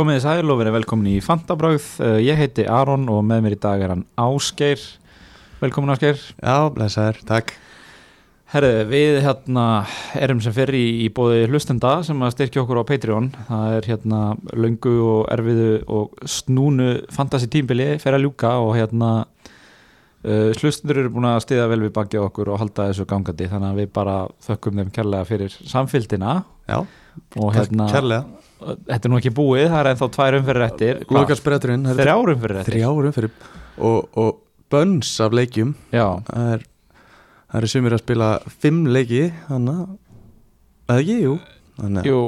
Komið þið sæl og verið velkomin í Fantabráð. Uh, Ég heiti Aron og með mér í dag er hann Ásgeir. Velkomin Ásgeir. Já, blessaður, takk Herðu, við hérna erum sem fyrir í, í bóði hlustenda sem að styrkja okkur á Patreon. Það er hérna löngu og erfiðu og snúnu fantasy tímbili fyrir að ljúka og hérna uh, hlustendur eru búin að stiða vel við bakið á okkur og halda þessu gangandi þannig að við bara þökkum þeim kærlega fyrir samfylgdina Já, og hérna, kærlega þetta er nú ekki búið, það er ennþá tvær umfyrir eftir. Hvað? Lukas Bretturinn Þrjár umfyrir eftir. Þrjárum fyrir og, og bönns af leikjum. Já, Það er, það eru sumir að spila fimm leiki Þannig að er ekki, jú. Þannig að jú,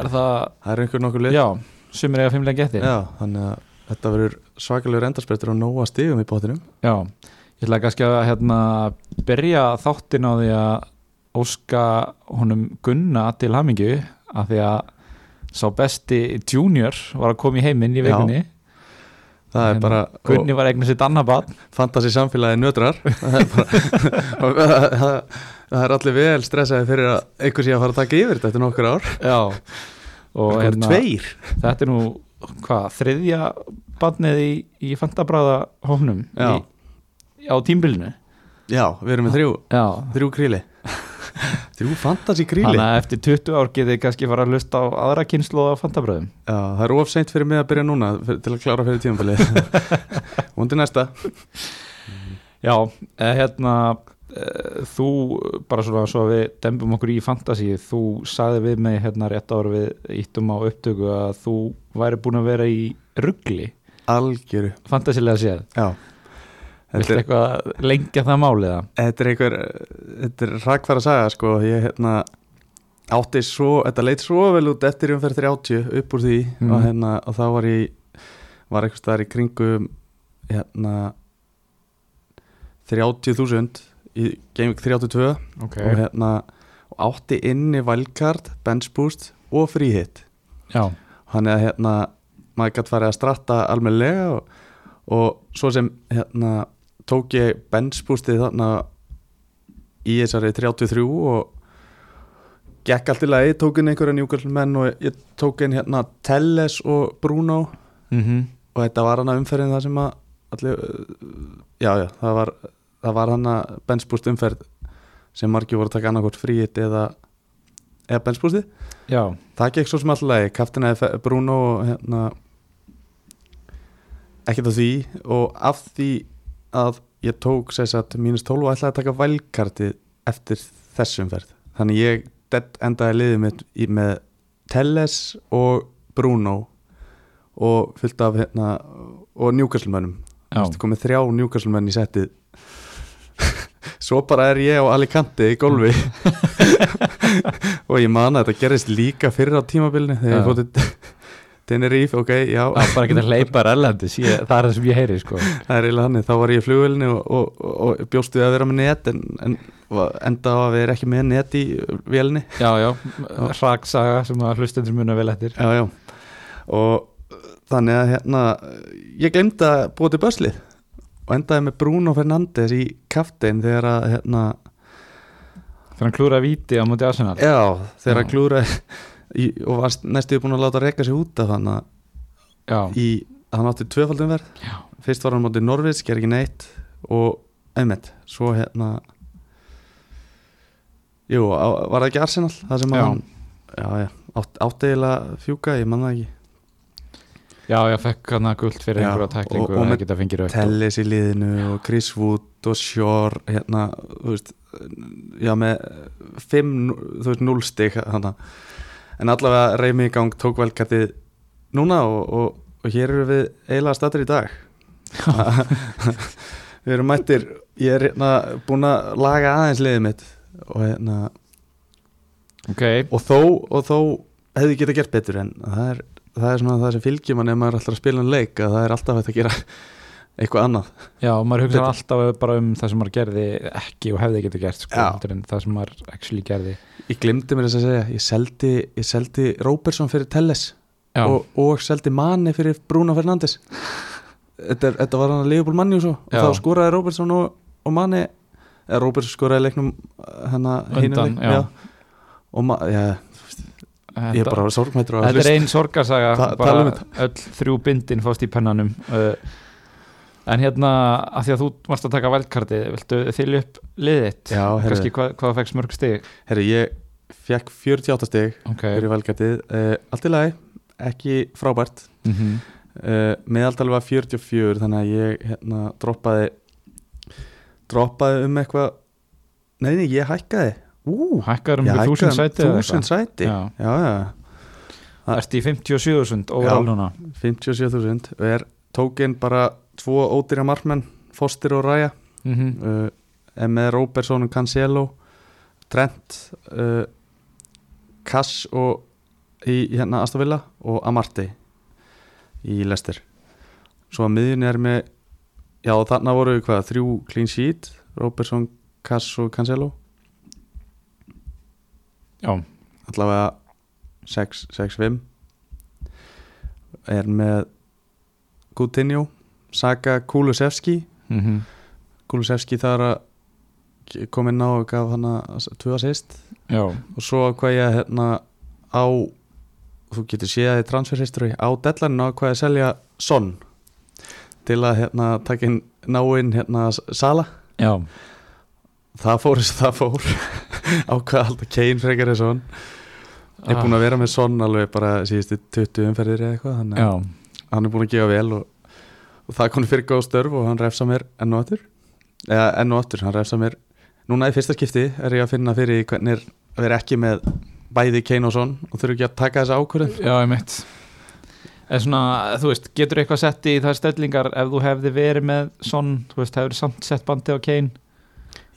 er það það er einhver nokkur leik Já, sumir eiga fimmlega getið Já, þannig að þetta verður svakalegur endarsprettur og nóga stigum í bóttinum Já, ég ætla kannski að hérna, byrja þáttin á því að óska honum Gunna til hamingju af því að sá besti junior var að koma í heiminn í bara Gunni var eignar sitt annað barn. Fantasi samfélagi nötrar. Það er bara það, það, er allir vel stressaði fyrir að einhver sé að fara að taka yfir þetta eftir nokkur ár. Já. Hérna, þetta er nú hvað, þriðja barnið í, í fantabráða hófnum Já. í, á tímbilinu Já, við erum með þrjú, Já, þrjú kríli Þrjú fantasi kríli þannig að eftir 20 ár getið þið kannski fara að lusta á aðra kynslu á fantabröðum Já, það er of seint fyrir mig að byrja núna til að klára fyrir tímafæli Vondi næsta. Já, eh, hérna eh, þú, bara svona svo að við dembum okkur í fantasi, þú sagði við mig hérna rétt ára við íttum á upptöku að þú væri búin að vera í ruggli, Algjöru. Fantasilega séð. Já Viltu er, eitthvað lengja það máliða? þetta er einhver Þetta er rakfæra saga sko. Ég hérna átti svo Þetta leit svo vel út eftir umferð 30 upp úr því Mhm. og, hérna, og þá var ég var eitthvað staðar í kringum hérna 30.000 í Game Week 32 Ok, og hérna átti inni valkart, bench boost og já, þannig að hérna maður gætt farið að stratta almennilega og, og svo sem hérna tók ég bench boostið þarna í þessari 33 og gekk allt í lagi, tók inn einhverja njúkvæmmenn og ég tók inn hérna Telles og Bruno. Mhm. Og þetta var hana umferðin það sem að allir, já já, það var það var hana bench boost umferð sem margir voru að taka annarkort fríit eða, eða bench boostið Já, Það gekk svo sem alltaf leið, kaftinaði Bruno og hérna ekkert af því. Og af því að ég tók sér satt mínus 12 og ætlaði að taka valkartið eftir þessum ferð. Þannig ég endaði liðið mitt í, með Telles og Bruno og fullt af hérna og njúkaslumönnum já, komið þrjá njúkaslmenn í settið. Svo bara er ég á Alicante í golfi. Og ég man að þetta gerist líka fyrir á tímabilinu þegar Já. ég fótið Tenerife, ok, já. Já bara ekki að hleypa erlendis, ég, það er það sem ég heyri sko. Það er eiginlega þannig, þá var ég í flugvélinu og, og, og, og bjóstu að vera með net en, en enda á að vera ekki með net í vélni Já, já, hraksaga sem að hlustendur muna vel eftir. Já, já. Og þannig að hérna ég glemdi að búa til börslið og endaði með Bruno Fernandes í kaftein þegar að hérna Þannig að klúra víti á móti Arsenal. Já, þegar Já. að klúra í, og var næstu búin að láta reyka sig út af hann Já, hann átti tvöfaldum verð já, fyrst var hann mótið Norvids, ger ekki neitt og einmitt, svo hérna jú, á, var það ekki Arsenal það sem Já. hann já, já, átt, átti eiginlega fjúka, ég man það ekki já, ég fekk hann að guld fyrir Já, einhverja tæklingu og- og, með Tellis í liðinu og Chris Wood og Shore hérna, þú veist já, með 5, þú veist, 0 stig hana. En allavega reymi í gang tók velkartið núna og, og, og hér eru við eiginlega statur í dag. Við erum mættir. Ég er hérna búin að laga aðeins liðið mitt og hérna Ok, og þó, og þó hefði getað gert betur en það er, það er svona það sem fylgjum að nefnir alltaf að spila en leik að það er alltaf að gera eitthvað annað. Já, maður hugsa Þetta- alltaf bara um það sem maður gerði ekki og hefði getið gert sko, það sem maður actually gerði. Ég glimti mér þess að segja, ég seldi, ég seldi Róbersson fyrir Telles og, og seldi Mani fyrir Bruno Fernandes. Þetta, þetta var hann að Leopold Manni og svo og Já. þá skoraði Róbersson og, og Mani eða Róbersson skoraði leiknum hennar Undan, já. og ma, ja, ég er bara sorgmættur að Þetta er hlusta. ein sorgarsaga tala bara um þetta. öll þrjú bindin fást í pennanum. Uh, en hérna að því að þú varst að taka vældkarti viltu þylja upp liðið þitt? Já, heyrðu. kannski hvað, hvað fegst mörg stig? Herri, ég fekk 48 stig ok. fyrir velgætið uh, Allt í lagi, ekki frábært. Mm -hmm. uh, Meðaldal var 44 þannig að ég hérna, droppaði droppaði um eitthvað Nei, nei, ég hækkaði. Ú, hækkar um ég þúsund hækkaði sæti þúsund sæti. Já. já, já, það- Ertu í 57.000 overall núna? 57.000 og er tókin bara tvo ódýra markmenn Foster og Raya. Mm -hmm. uh, er með Robertson og Cancelo. Trent uh, Kass og í hérna Astafilla og Amartey í Leicester. Svo að miðjun er með já þarna voru hvað þrjú clean sheet Robertson, Kass og Cancelo. Já, allavega 6-5 er með Coutinho Saka Kulusevski. Mm -hmm. Kulusevski þar að kom inn á og gaf hann að assist já, og svo hvað ég hérna á þú getur séð í transfer history á deadline á hvað ég selja Son til að hérna taka inn náinn hérna Sala. Já. það fór eins og það fór. Á hvað alltaf Kane frekar er Son. Ég er búin að vera með Son alveg bara síðustu 20 umferðir eða eitthvað þannig að hann er búin að gefa vel og, og það koni fyrir góð störf og hann refsa mér enn og aftur. Eða enn og aftur, hann refsa mér. Núna í fyrsta skipti er ég að finna fyrir hvernig er að vera ekki með bæði Kane og Son og þurfu ekki að taka þessa ákvörðun. Já, ég mitt En svona, þú veist, getur eitthvað sett í þær stellingar ef þú hefði verið með sonn, þú veist, hefur samt sett bandi á Kane?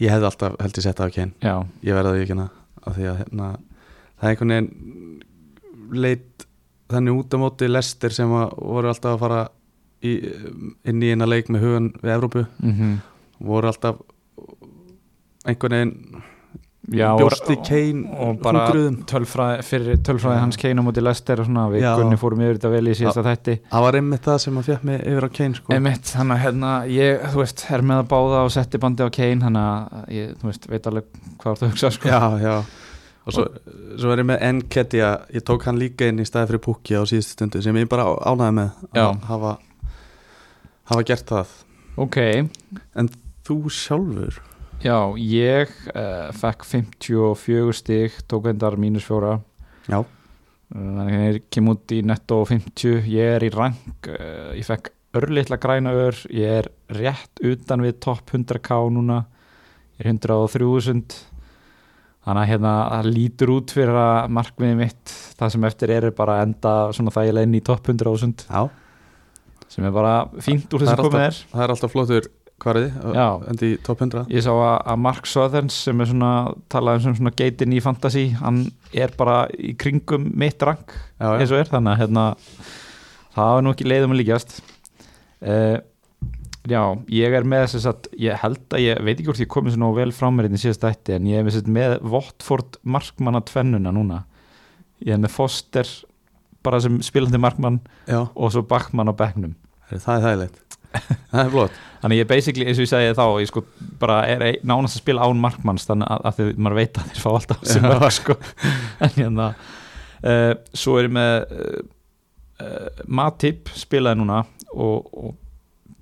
Ég hefði alltaf held ég setta á Kane. Já, ég verði að vikina af því að hérna, það er einhvern veginn leit þannig út á móti Lester sem voru alltaf að fara í, inn í eina leik með hugan við Evrópu. Mm voru alltaf einhvern veginn Já bjósti Kane og bara tölfræði, fyrir tölfræði hans Kane á móti Lester og svona, við Já. Gunni fórum yfir þetta vel í síðasta þætti. það var einmitt það sem að fjall mig yfir á Kane sko. Einmitt, þannig að hérna, ég, þú veist, er með að báða og setti bandi á Kane, þannig að ég, þú veist, veit alveg hvað þú hugsa, sko. Já, já. Og svo, svo er ég með Enketia. Ég tók hann líka inn í staði fyrir Pukki á síðustu stundu sem ég bara á- ánægði með Já. að hafa hafa gert það. Ok, þú sjálfur? Já, ég uh, fekk 54 stig, tók endar mínus fjóra. Já, þannig að ég kem út í netto 50 ég er í rank uh, ég fekk örlitla græna ör. Ég er rétt utan við topp 100k núna. Ég er 103.000 þannig að hérna það lítur út fyrir að markmiði mitt það sem eftir er bara enda svona þægilega inn í topp 100.000 já sem er bara fínt úr Það þess að komið er. það er alltaf flottur hvarði Já. endi í top 100 ég sá að, Mark Southerns sem er svona talað um svona geitin í fantasy hann er bara í kringum mitt rank já, eins og er þannig að hérna, það er nú ekki leiðum að líkjast. Uh, já, ég er með þess að ég held að ég veit ekki hvort ég komið svona vel frá mér inn í síðast ætti en ég er með, Votford markmanna tvennuna núna. Ég er með Foster bara sem spilandi markmann já, og svo Bachmann á bekknum það er þægilegt. Það er flott. Þannig ég basically eins og ég segi þá ég sko bara er nánast að spila án markmanns þannig að, að því maður veit að þeir fá alltaf sem mörg sko. En hérna uh, svo er ég með uh, uh, Matip spilaði núna og, og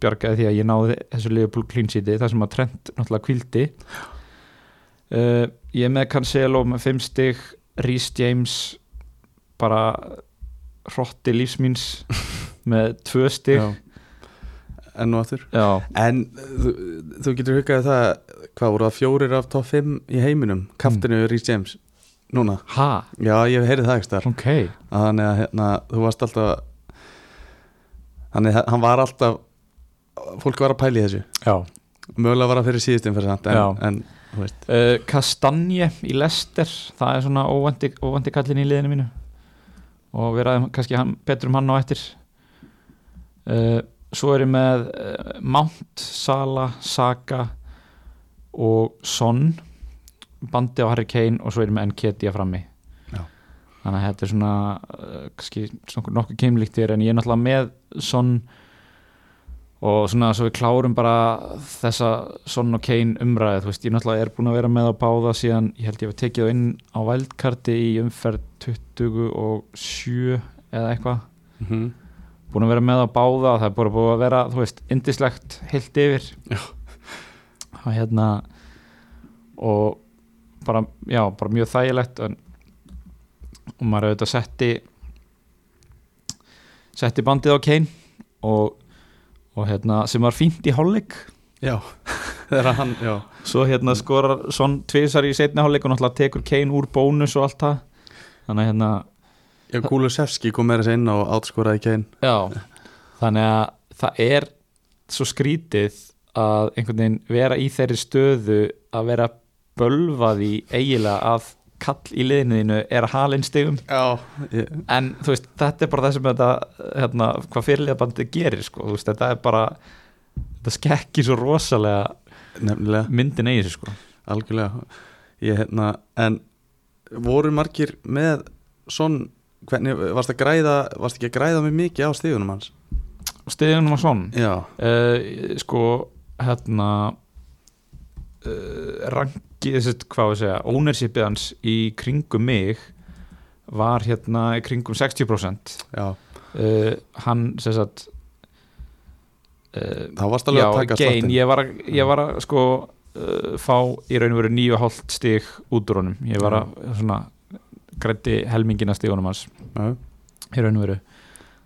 bjargaði því að ég náði þessu Liverpool clean sheeti þar sem að Trent náttúrulega kvildi ég er með Cancelo með 5 stig Rhys James bara hrotti lífsmýns með 2 stig. Já. enn og aftur. Já, en þú, þú getur huggaði það hvað voru það fjórir af top 5 í heiminum? Kaftinu mm. Rhys James núna, ha, já ég heyrið það ekki þar ok. Þannig að hérna, þú varst alltaf þannig að hann var alltaf fólk var að pæla í þessu. Já. Mögulega var það fyrir síðustum fyrir samt en, en Uh, Kastanje í Lester það er svona óvandi, óvandi kallin í liðinu mínu. Og við ræðum kannski hann, betur um hann á eftir svo er ég með uh, Mount, Sala, Saka og Son bandi á Harry Kane og svo er ég með Nketia frammi Já. þannig að þetta er svona uh, kannski nokkuð keimlíkt þér en ég er náttúrulega með Son og svona svo við klárum bara þessa Son og Kane umræði þú veist, ég náttúrulega er búin að vera með á báða síðan ég held ég hef tekið það inn á vældkarti í umferð 27 eða eitthvað mm -hmm. Búin að vera með á báða það er búin að vera, þú veist, indislegt heilt yfir. Já. og hérna og bara, já, bara mjög þægilegt en, og maður auðvitað setti setti bandið á Kane og, og hérna sem var fínt í hálfleik. Já, þegar hann, já. Svo hérna skorar svon tvisar í setni hálfleik og náttúrulega tekur Kane úr bónus og allt það. Þannig að hérna Já, Kulusevski kom meira sér inn og átskoraði Kane Já, þannig að það er svo skrítið að einhvern veginn vera í þeirri stöðu að vera bölvað í eiginlega að kall í liðinu er að halinn stigum. Já, ég, en þú veist, þetta er bara það sem þetta, hérna, hvað fyrirlega bandið gerir sko, þú veist, þetta er bara þetta skekkir svo rosalega nefnilega. myndin eigi sér sko. Algjörlega. Ég, hérna, en voru margir með svon, hvernig, varst að græða varst ekki að græða mig mikið á stíðunum hans? Stigunum var svon já, uh, sko hérna uh, rangi þess hvað við segja, ownershipið hans í kringum mig var hérna í kringum 60% já, uh, hann sem sagt þá varst alveg já, að taka gain, ég var, ég var að sko uh, fá í raun og veru 9,5 stig út úr honum, ég var að svona grætti helmingina stigunum hans í raun og veru.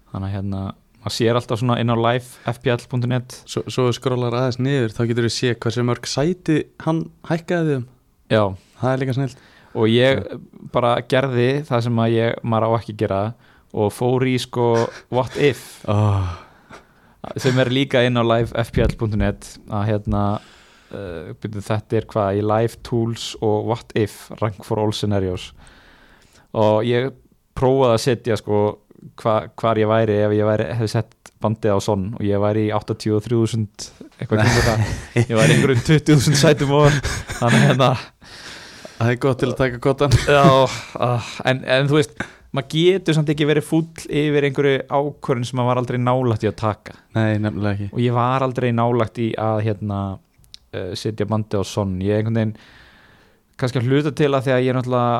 Þannig að hérna maður sér alltaf svona inn á live fpl.net svo, svo skrólar aðeins niður þá getur við sé hversu mörg sæti hann hækkaði þeim, já, það er líka snill og ég bara gerði það sem að ég, maður á ekki gera og fór í sko what if? Oh, sem er líka inn á livefpl.net að hérna uh, byrju, þetta er hvað í live tools og what if rank for all scenarios. Og ég prófaði að setja sko hva, hvar ég væri ef ég væri, hefði sett bandið á sonn og ég væri í 83.000 eitthvað kringu það. Ég væri einhverjum 20.000 sætum og þannig hérna það er gott til að taka gottan uh, en, en þú veist maður getur samt ekki verið fúll yfir einhverju ákvörðin sem maður var aldrei nálægt í að taka. Nei, nefnilega ekki. Og ég var aldrei nálægt í að hérna uh, setja bandi á sonn. Ég einhvern veginn kannski að hluta til að því að ég náttúrulega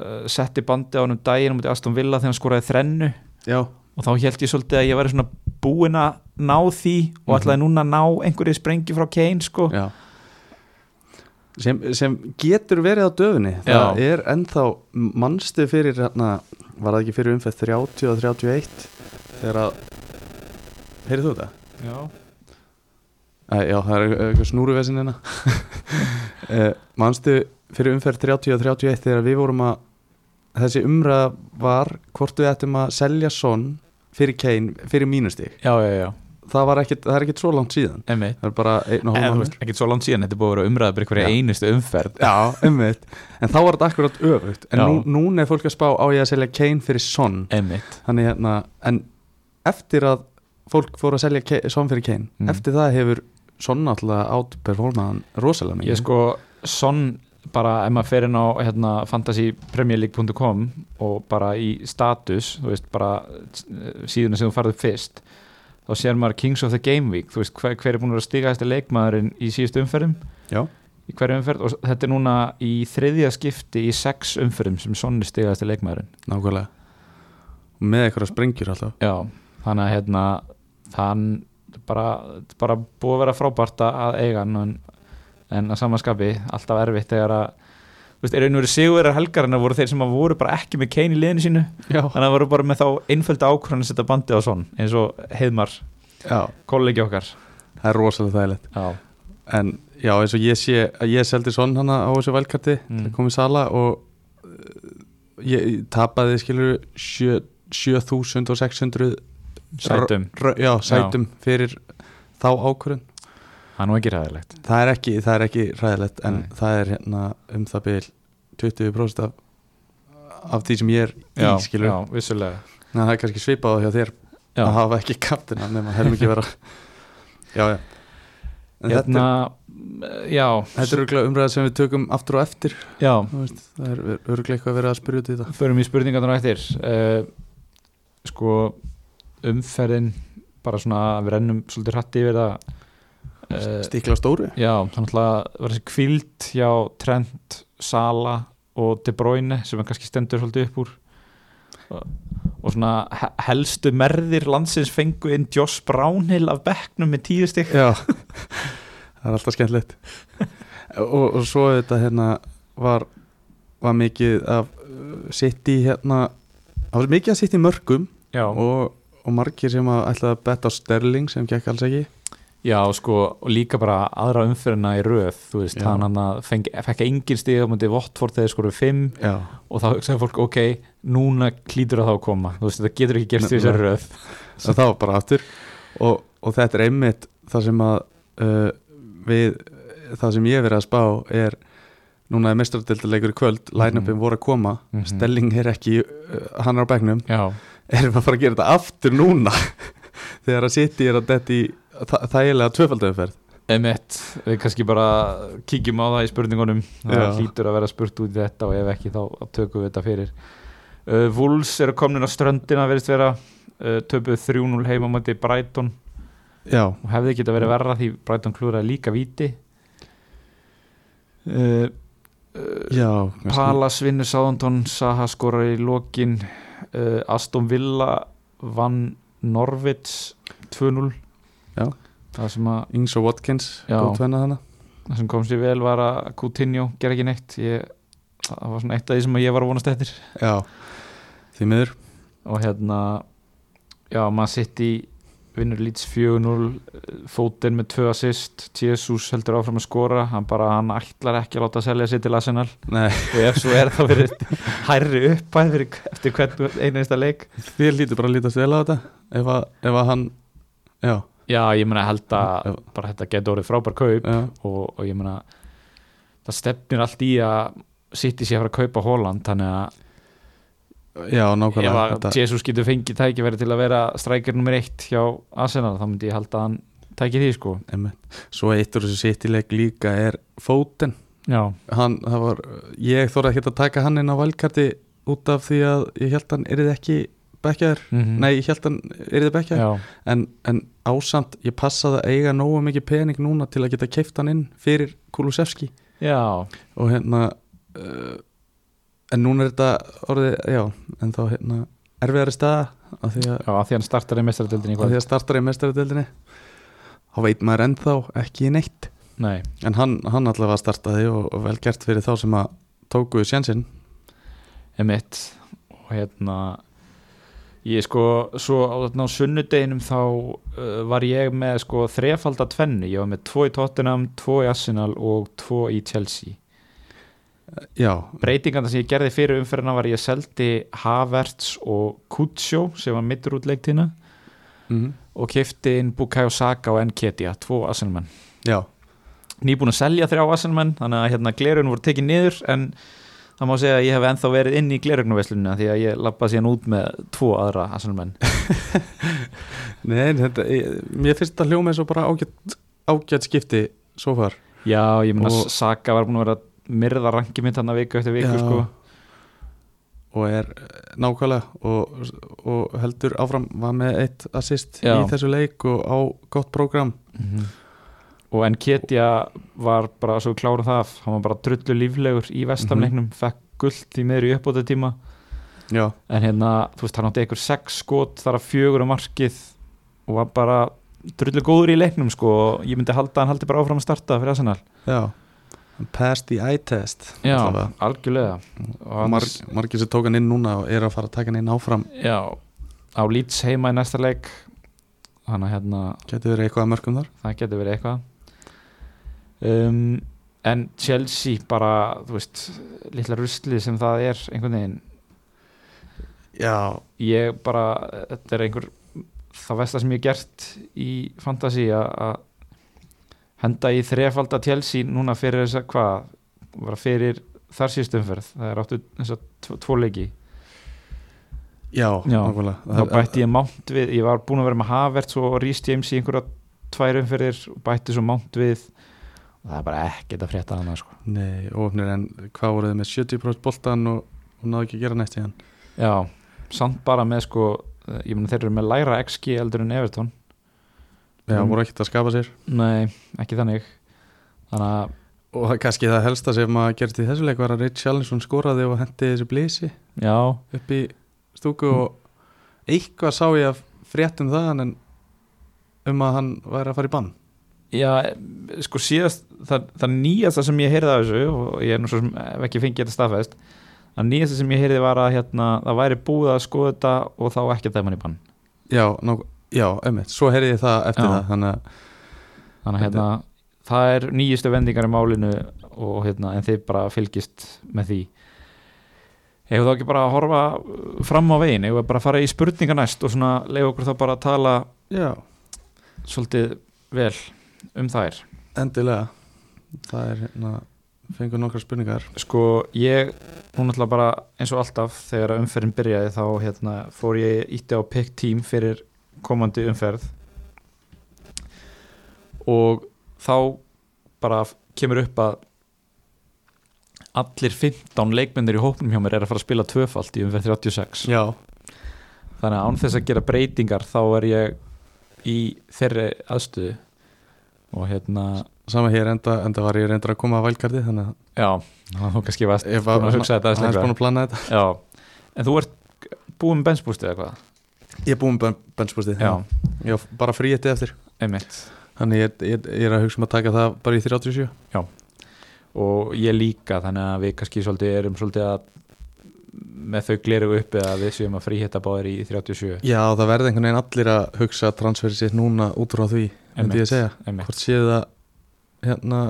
uh, setti bandi á hennum daginn um Aston Villa þegar hann skoraði þrennu. Já, og þá held ég svolítið að ég væri svona búinn að ná því og Mhm. ætlaði núna að ná einhverju sprengi frá Kane sko. Já. Sem, sem getur verið á döfunni það er ennþá mannstu fyrir hérna, var það ekki fyrir umfæð 30 og 31 þegar að heyrið þú þetta? Já, Æ, já, það er eitthvað snúruvesin hérna. Uh, Manstu fyrir umferð 30 og 31 þegar við vorum að þessi umræða var hvort við ættum að selja sonn fyrir Kane, fyrir mínustík já, já, já, það, var ekkit, það er ekkit svo langt síðan. Emmi það er bara einn og veist, ekki svo langt síðan, þetta er búið að vera umræða bara einhverja Já. einustu umferð. Já, umveit En þá var þetta akkurat öfugt. En nú, núna er fólk að spá á ég að selja Kane fyrir sonn Emmitt Þannig hérna En eftir að fólk fór að selja sonn fyrir Kane Mm. Eftir það hefur sonn alltaf outperformaðan rosalega mikið. Ég sko, sonn bara ef maður fer inn á hérna, fantasypremierleague.com og bara í status þú veist, bara eh, síðuna sem þú farið upp fyrst þá sér maður Kings of the Game Week. Þú veist, hver, hver er búin að vera stigast leikmaðurinn í síðustu umferðum? Já, í hverju umferð? Og þetta er núna í þriðja skipti í sex umferðum sem sonn er stigast leikmaðurinn. Nákvæmlega. Með eitthvað sprengjur alltaf. Já, þannig að hérna þann bara, bara búið að vera frábært að eiga hann en, en að samanskapi alltaf erfitt þegar að þú veist, er einu verið sigurverðar helgarina voru þeir sem að voru bara ekki með Kane í liðinu sínu Já, þannig að voru bara með þá einföldu ákvörðan að setja bandið á svon eins og Heiðmar, já. kollegi okkar. Það er rosalega þægilegt. Já, En já, eins og ég sé að ég seldi sonn hana á þessu velkarti Mm. Það komið sala og uh, ég tapaði skilur 7600 sætum. sætum fyrir þá ákvörðun Það er ekki ræðilegt það er ekki, það er ekki ræðilegt en Nei. það er hérna um það byrj 20% af, af því sem ég er í Já, skilur já, vissulega. Ná, það er kannski svipað á hjá þér Já, að hafa ekki kaptina nema mikið vera já, já. En hérna Já, þetta, þetta er örgulega umræða sem við tökum aftur og eftir. Já. Veist, það er örgulega eitthvað að vera að spyrja út í þetta förum í spurningarnar á eftir. Uh, sko umferðin bara svona að við rennum svolítið hrætti yfir það stíkla stóru? Já, þannig að var þessi kvild hjá Trent, Sala og De Bruyne sem er kannski stendur svolítið upp úr. Og, svona he- helstu merðir landsins fengu inn Josh Brownhill af bekknum með tíu stygg Já, það er alltaf skemmtilegt. Og, og svo þetta hérna var, var mikið af sitt í hérna það var mikið að sitt í mörgum og, og margir sem að ætlaði að betta á Sterling sem gekk alls ekki já, sko og líka bara aðra umfyrirna í röð þú veist, hann að fengi, fekk engin stig á mútið Vottford þegar skoru fimm Já, og þá segir fólk, ok, núna klítur að þá að koma, þú veist, þetta getur ekki gerst í nei. röð. Það var bara aftur. Og, og þetta er einmitt það sem að uh, við, það sem ég verið að spá er núna er mestradildarleikur í kvöld line-upin Mhm. voru að koma. Mhm. Stelling er ekki, uh, hann er á bekknum. Já, erum við að fara að gera þetta aftur núna? Þegar að City er að detti í þægilega tvöfaldauðferð Emmett, við kannski bara kíkjum á það í spurningunum. Það hlýtur að vera spurt út í þetta og ef ekki þá tökum við þetta fyrir. Uh, Wolves eru komin á ströndina verðist vera. Uh, töpuð 3-0 heima mæti Brighton. Já, og hefði geta verið verra því Brighton klúraði líka víti. Uh, uh, já Palace vinnur Southampton Saha skorar í lokin. Uh, Aston Villa vann Norwich 2-0 Já. Það sem að Ings og Watkins það sem kom sér vel var að Coutinho ger ekki neitt. Ég, það var svona eitt af því sem ég var að vonast eftir. Já, því miður. Og hérna já, maður sitt í vinnur Leeds 4-0 fótinn með 2 assist Jesus heldur áfram að skora. Hann bara, hann ætlar ekki að láta selja sér til Arsenal. Nei, og ef svo er þá verið hærri uppæð eftir hvern einasta leik. Þið lítur bara að lítast vel á þetta. Ef að, ef að hann Já, já, ég meina held að bara þetta getur orðið frábær kaup og, og ég meina það stefnir allt í að City sé að fara að kaupa Holland þannig að já ef nákvæmlega að þetta, Jesus getur fengið tækifæri til að vera strækir nummer eitt hjá Arsenal þá myndi ég halda að hann tæki því sko. Einmitt. Svo eitt úr þessu sittileik líka er Fóten hann, var, Ég þóra ekki að taka hann inn á valkarti út af því að ég held hann er þið ekki bekkjaður mm Nei, ég held hann er þið bekkjaður en, en ásamt, ég passaði að eiga nógu mikið pening núna til að geta keift hann inn fyrir Kulusevski. Já, og hérna uh, en núna er þetta orðið, já, en þá hérna erfiðari staða af því að, já að því hann startar í mestaradöldinni af því að startar í mestaradeildinni þá veit maður ennþá ekki neitt. Nei, en hann, hann allavega startaði og, og vel gert fyrir þá sem að tóku sjansinn emitt og hérna ég sko, svo á, sunnudeginum þá uh, var ég með sko þrefalda tvennu, ég var með tvo í Tottenham tvo í Arsenal og tvo í Chelsea. Já, breytinganda sem ég gerði fyrir umferðina var ég seldi Havertz og Kutsjó sem var mittur út leiktína mm og kefti inn Bukayo Saka og Nketia, tvo Arsenalmenn. Já, nýbúin að selja þrjá Arsenalmenn þannig að hérna glerun voru tekið niður en það má segja að ég hef ennþá verið inn í glerugnuveslunina því að ég lappa síðan út með tvo aðra Arsenalmenn nei, þetta ég, mér finnst þetta hljóma eins og bara ágætt ágætt skipti svo far já, ég meina Og- Saka var búin að vera myrða rangi mitt hann að viku eftir viku Já. sko og er eh, nákvæmlega og, og heldur áfram var með eitt assist Já. í þessu leik og á gott prógram Mhm. Og Nketia var bara svo klára það hann var bara drullu líflegur í vestamleiknum fekk gullt í meður í uppbóta tíma já, en hérna, þú veist, hann átti einhver sex skot þar að fjögur á markið og var bara drullu góður í leiknum sko, og ég myndi halda hann haldi bara áfram að starta fyrir Arsenal. Já. Hann passed the eye test Já, allavega. algjörlega. Og og mar, annars, margir sem tók hann inn núna og er að fara að taka hann inn áfram. Já, á Leeds heima í næsta leik. Hann að hérna getur verið eitthvað að mörgum þar? Það getur verið eitthvað um, en Chelsea bara, þú veist litla ruslið sem það er einhvern veginn. Já, ég bara, þetta er einhver það versta sem ég gert í fantasy að henda í þrefalda Chelsea núna fyrir þess að hvað var fyrir þar síðstumferð það er áttu þess að tvo, tvo leiki. Já, Já, nákvæmlega. Þá bætti ég mánt við ég var búin að vera með Havertz og Rhys James í einhverja tvær umferðir og bætti svo mánt við og það er bara ekkert að frétta hana sko. nei, ofnir en hvað voruð þið með 70% boltan og, og náðu ekki að gera næst í hann já, samt bara með sko ég meina þeir eru með læra XG eldur en Everton. Já, Mm. voru ekkert að skapa sér? Nei, ekki þannig. Þannig að Og það kannski það helsta sem að gerst í þessu leik var að Rich Allinsson skoraði og hendi þessu blísi já, upp í stúku og eitthvað sá ég að fréttum það en um að hann væri að fara í bann já sko síðast það, það nýjasta sem ég heyrði af þessu og ég er nú svo sem hef ekki fengið þetta staðfest það nýjasta sem ég heyrði var að hérna, það væri búið að skoða þetta og þá ekki að dæma hann í bann. Já, ná, já, emmitt, svo heyrði ég það eftir Já. það þannig að þannig að hérna, það er nýjustu vendingar í málinu og hérna, en þið bara fylgist með því. Hefur þá ekki bara að horfa fram á veginn, hefur bara að fara í spurninga næst og svona leiða okkur þá bara að tala Já, svolítið vel um þær. Endilega. Það er hérna, fengur nokkar spurningar. Sko ég, hún ætla bara eins og alltaf þegar umferðin byrjaði þá hérna, fór ég ítti á pick team fyrir komandi umferð. Og þá bara kemur upp að allir 15 leikmennir í hópnum hjá mér er að fara að spila tvöfalt í umferð 36 Já, þannig að án þess að gera breytingar þá er ég í þeirri aðstöðu og hérna sama hér enda, enda var ég reyndar að koma að vælkardi þannig að já, þá kannski varst ég var að hugsa þetta aðeins lengra. búin að plana þetta. Já, en þú ert búin með benspústið eða hvað? Ég er búin með benspústið Já, Ég var bara frí eitt eftir. Einmitt. Þannig ég, ég, ég er að hugsa um að taka það bara í 37 og ég líka þannig að við kannski svolítið erum svolítið að með þau gleru uppi að við séum að fríhetta báðir í 37 Já, það verði einhvern veginn allir að hugsa transferið sitt núna út frá því myndi ég að segja. einmitt. Hvort séu það hérna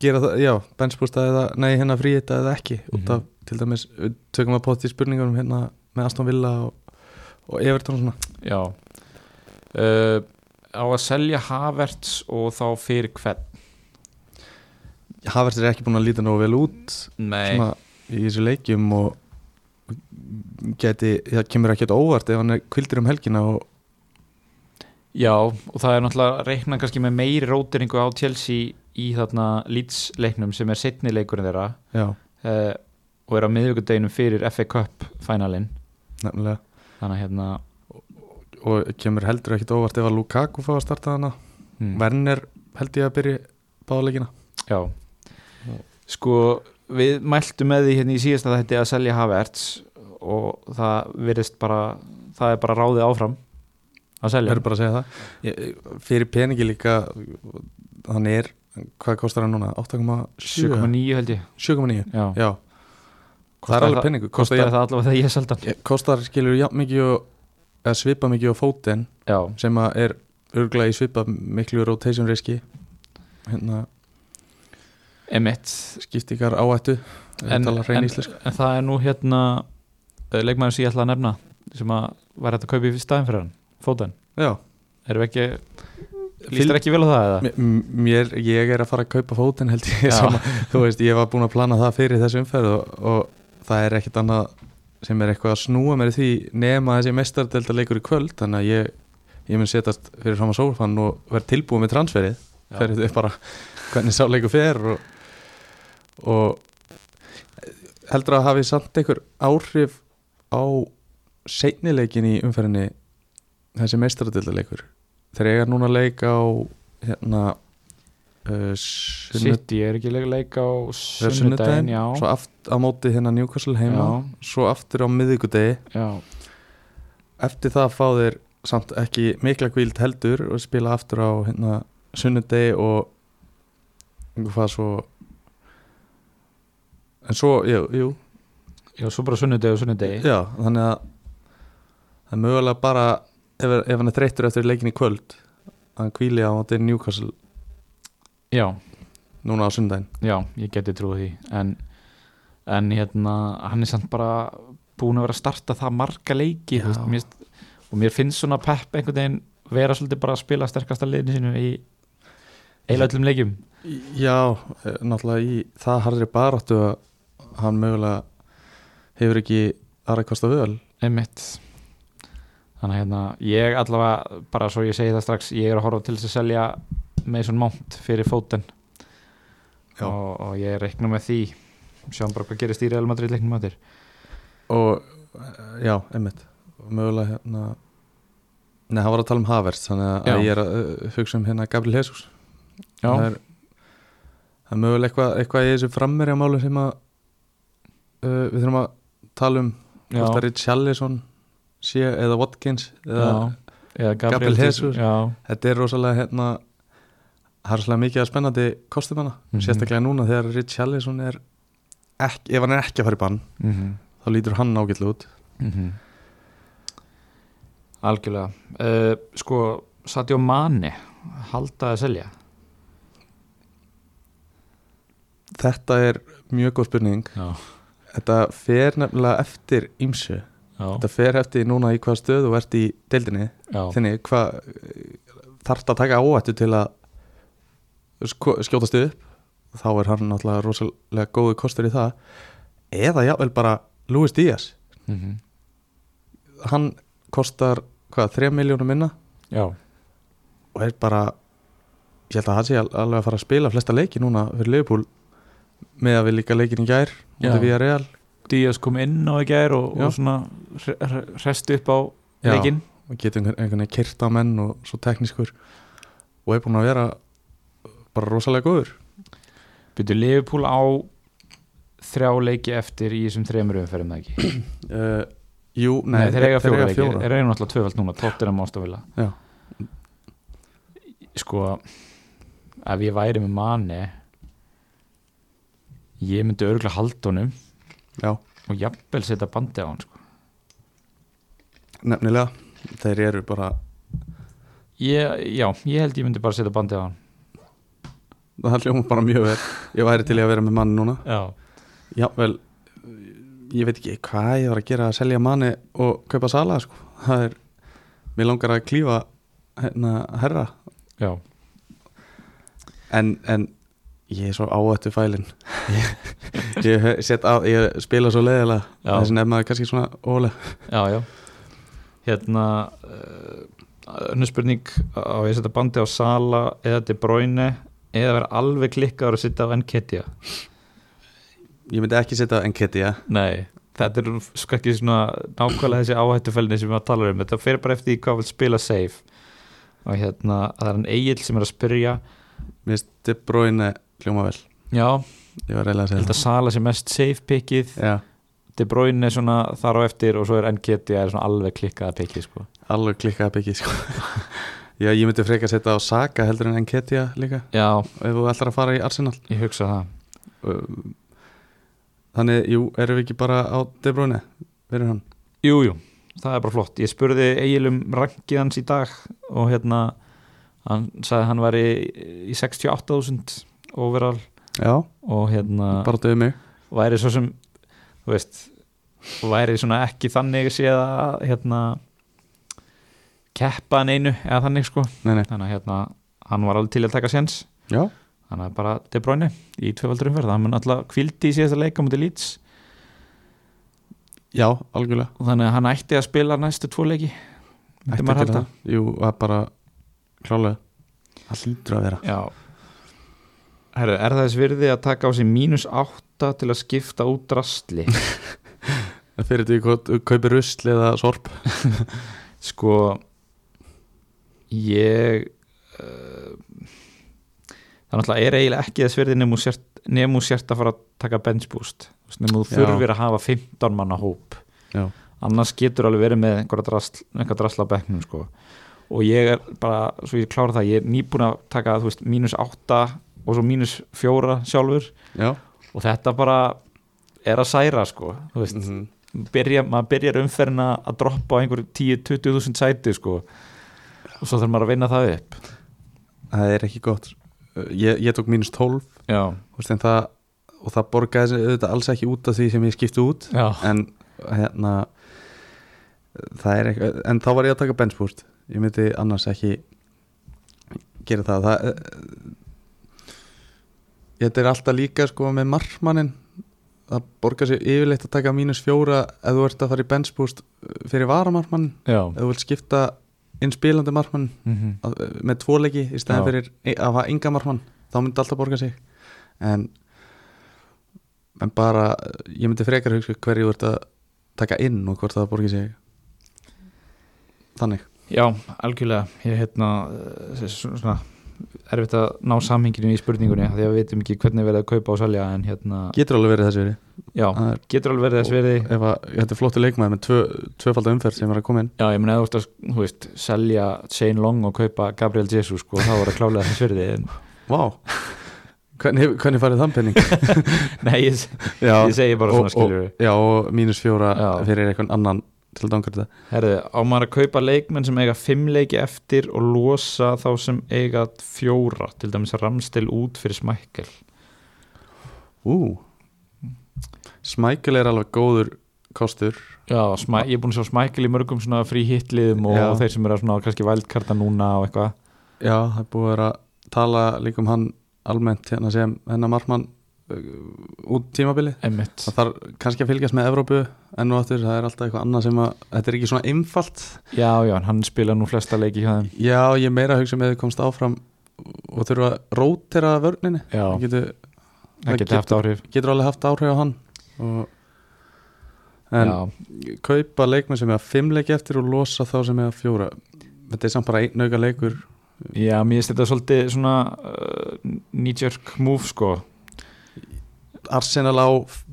gera það, já, benspústa eða nei, hérna frí eitt eða ekki. Út Mhm. af, til dæmis, við tökum að potta í spurningunum hérna með Aston Villa og, og Everton og svona. Já. Uh, á að selja Havertz og þá fyrir hvern? Havertz er ekki búin að líta nógu vel út Nei, svona í þessu leikjum og geti, það kemur ekkert óvart ef hann er kvildur um helgina og já og það er náttúrulega reiknað kannski með meiri rótiringu á Chelsea í þarna Leeds leiknum sem er setni leikurinn þeirra uh, og er á miðvíkudeginum fyrir FA Cup finalin nefnilega. Þannig að hérna og kemur heldur ekkert óvart ef að Lukaku fá að starta hana hmm. Werner held ég að byrja báðleikina Já. Sko við mæltum með því hérna í síðasta þetta að selja Havertz og það virðist bara það er bara ráðið áfram. að verður bara að segja það. Ég, fyrir peningi líka hann er, hvað kostar hann núna? 8,7 7,9 held ég. 7,9, Já, já. Það er alveg peningu, kostar, Kostaði það allavega þegar ég hann? Jafn- kostar skilur jafn mikið og, svipa mikið á fótinn Já, sem er örglega í svipa miklu rotation riski. Hérna emitt skiptingar áættu en, en, en, það er nú hérna leikmæður sem ég ætla að nefna sem að var hægt að kaupa í staðin fyrir hann fótinn, já, erum við ekki líst þér ekki vel á það eða? Mér, ég er að fara að kaupa fótinn held ég sama, þú veist, ég var búin að plana það fyrir þessu umferð og, og það er ekkit annað sem er eitthvað að snúa mér því nema þessi mestardelda leikur í kvöld þannig að ég, ég mun setast fyrir fram að sólfann og verð tilbúið með transferið. Fyrir þau bara hvernig sá leikur fer og, og heldur að hafi samt einhver áhrif á seinnileikin í umferðinni þessi meistaradelda leikur þegar ég er núna að leika á hérna uh, City er ekki leik, leik á sunnudaginn já, svo aft á móti hérna Newcastle heima, Já. svo aftur á miðvikudegi. Já, eftir það fá þeir samt ekki mikla kvíld heldur og spila aftur á hérna sunnudegi og einhver hvað svo en svo, jú, jú. Já, svo bara sunnudegi og sunnudegi. Já, þannig að það er mögulega bara ef, ef hann er þreyttur eftir leikin í kvöld að hann kvíli á móti Newcastle já, núna á sundaginn já, ég geti trúið því. En, en hérna hann er samt bara búin að vera að starta það marga leiki veist, mér, og mér finnst svona pepp einhvern veginn vera svolítið bara að spila sterkasta liðinu sínu í eiginlega öllum leikjum. Já, eh, náttúrulega í það harðri baráttu að hann mögulega hefur ekki aðra kosta völ einmitt þannig að hérna, ég allavega bara svo ég segi það strax, ég er að horfa til þess að selja Mason Mount fyrir fóten og, og ég reikna með því. Sjáum bara hvað gerist í Real Madrid leiknum áttir og eh, já, einmitt. Og mögulega hérna Nei, hann var að tala um Havertz þannig að Já. ég er að uh, hugsa um hérna Gabriel Jesus. Já, það er, það er mögulega eitthvað, eitthvað í þessu frammerja málu sem að uh, við þurfum að tala um. Það Richarlison sé eða Watkins eða, eða Gabriel, Gabriel Jesus. Þetta er rosalega hérna það er rosalega mikið að spennandi kostum hana Mhm. sérstaklega núna þegar Richarlison er ekki, ef hann er ekki að fara í bann mhm. þá lítur hann ágætlega út. Mm Algjörlega. Uh, Sko, Sadio Mane halda að selja? Þetta er mjög góð spurning. Já, þetta fer nefnilega eftir ímsu já, þetta fer eftir núna í hvað stöð og ert í deildinni. Þinni, hvað þarf að taka áhættu til að sko, skjótast upp? Þá er hann náttúrulega rosalega góðu kostur í það. Eða jável bara Luis Díaz. Mm hann kostar hvað, 3 miljónum minna? Já, og er bara ég held að hann sé al- alveg að fara að spila flesta leiki núna fyrir Liverpool með að við líka leikin í gær mútið við að real Díaz kom inn á í gær og, og svona hresti upp á Já. leikinn. Og getur einhvern, veginn kyrt á menn og svo teknískur. Og er búin að vera bara rosalega góður. Byrju Liverpool á þrjá leiki eftir í þessum þremur umferðum eða ekki? Uh, Jú, Nei, nei, þeir eiga fjóra leiki, þeir eiga náttúrulega tvöfald núna, tóttir að mástafila Já. Sko ef ég væri með manni ég myndi örgulega halda honum Já, og jafnvel setja bandi á hann sko. nefnilega þeir eru bara ég, Já, ég held ég myndi bara setja bandi á hann. Það hljóma bara mjög vel. Ég væri til í að vera með manni núna. Já, Já, vel ég veit ekki hvað ég var að gera að selja manni og kaupa sala sko. það er, mér langar að klífa hérna herra. Já, en, en ég er svo áættu fælin ég, á, ég spila svo leiðilega. Þess er maður kannski svona ólega. Já, já. Hérna uh, önnur spurning. Á ég að setja bandi á Sala eða De Bruyne eða vera alveg klikkaður að setja á Enketia? Ég myndi ekki setja Enketia. Nei, þetta er sko ekki svona nákvæmlega þessi áhættufælni sem við að tala um. Þetta fer bara eftir því hvað vil spila safe. Og hérna, það er hann Egil sem er að spyrja. Mér Bruyne hljóma vel. Já, ég var reyðilega að ég held segja að Sala sé mest safe pickið, já, De Bruyne er svona þar á eftir og svo er Enketia er svona alveg klikkaða pickið sko. alveg klikkaði byggið sko. já, ég myndi frekar setja á Saka heldur en Enketia líka. Já, ef þú ætlar að fara í Arsenal. Ég hugsa það. Þannig, jú, erum við ekki bara á De Bruyne fyrir hann? Jú, jú, það er bara flott. Ég spurði Egil um rankið hans í dag og hérna hann sagði að hann væri í 68.000 overall já, og hérna bara döðu mig. væri svo sem þú veist, væri svona ekki þannig séð að hérna keppa neinu eða þannig sko, nei, nei. þannig að hérna hann var alveg til að taka séns. Já, þannig að bara De Bruyne í tvöfaldur umferð. Það mun alltaf kvildi í síðasta leika mútið Leeds. Já, algjörlega. Þannig að hann ætti að spila næstu tvo leiki Ætti að gera það. jú, það er bara klálega það hlýtur að vera. Já Herru, er það þess virði að taka á sig mínus átta til að skipta út drastli það fyrir því hvað kaupir rusl eða sorp. Sko ég uh, það náttúrulega er eiginlega ekki þess virði nefnum sért, sért að fara að taka bench boost nefnum þurfir að hafa 15 manna hóp. Já, annars getur alveg verið með einhverja drasl, einhverja drasla á bekknum sko. og ég er bara, svo ég klára það ég er nýbúin að taka, þú veist, mínus 8 og svo mínus 4 sjálfur. Já. Og þetta bara er að særa sko, mm byrja, maður byrjar umferðina að droppa á einhverju 10-20 þúsund sæti sko. Og svo þarf maður að vinna það upp. Það er ekki gott. Ég, ég tók mínus 12 já, þú veist, það, og það borgaði auðvitað alls ekki út af því sem ég skipti út. Já, en hérna er ekki, en þá var ég að taka benchboost ég myndi annars ekki gera það. Það þetta er alltaf líka sko með markmannin það borgar sig yfirleitt að taka mínus fjóra ef þú ert að fara í benchboost fyrir varamarkmann já. Ef þú vilt skipta inn spilandi markmann mm að- með tvo leiki í staðin Já. fyrir e- að hafa enga markmann þá myndi alltaf borga sig. En, en bara ég myndi frekar hugsa hverju þú ert að taka inn og hvort það borgi sig. Þannig. Já, algjörlega. Ég hérna eh, svona erfitt að ná samhenginu í spurningunni því að við veitum ekki hvernig verið að kaupa og selja en hérna, getur alveg verið þessi verið já, er- getur alveg verið þess verið ef að þetta er flottu leikmaður með tvö, tvöfalda umferð sem er að koma inn. Já, ég meina eða þú að, veist, selja Shane Long og kaupa Gabriel Jesus sko, þá var það klálega þess verið en, Vá, hvernig, hvernig farið þann penning? Nei, ég, já, ég segi bara svona skilur og, já, og mínus fjóra Já. fyrir einhvern annan til dangar þetta. Herðu, á maður að kaupa leikmenn sem eiga fimm leiki eftir og losa þá sem eiga fjóra, til dæmis Ramstil út fyrir smækkel Ú. Smækkel er alveg góður kostur. Já, smæ, ég er búin að sjá smækkel í mörgum svona frí hitliðum og Já. þeir sem eru að svona kannski vældkarta núna og eitthvað. Já, það er búið að vera að tala líka um hann almennt hérna sem hennar markmann. uh, út tímabilið. Það þarf kannski að fylgjast með Evrópu enn og aftur, það er alltaf eitthvað annað sem að þetta er ekki svona einfalt. Já, já, hann spila nú flesta leiki hjá þeim. Já, ég meira að hugsa með þau komst áfram og þurfa að rótera vörninni. Já, það getur, það getur haft áhrif. getur alveg haft áhrif á hann. Og, en Já, kaupa leikmenn sem er að fimm leiki eftir og losa þá sem er að fjóra. Þetta er samt bara einn auka leikur já, mér finnst þetta svolítið svona uh, knee-jerk move sko Arsenal á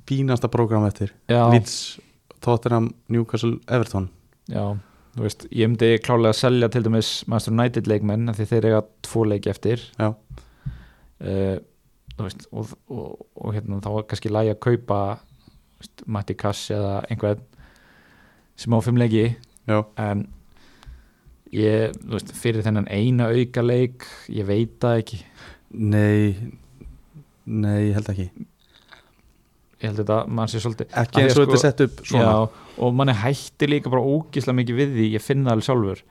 fínasta prógram eftir. Leeds, Tottenham, Newcastle, Everton. Já, þú veist ég myndi klálega að selja til dæmis Master United leikmenn því þeir eiga tvo leiki eftir. Já. uh, veist og, og, og hérna þá kannski lægi að kaupa veist, Matti Kass eða einhvern sem á fimm leiki. Já, en ég, þú veist, fyrir þennan eina auka leik, ég veit það ekki. Nei nei, ég held ekki ég held þetta, mann sé svolítið ekki eins og þetta sko- sett upp svona. Já, og manni hættir líka bara ógísla mikið við því, ég finn það alveg sjálfur.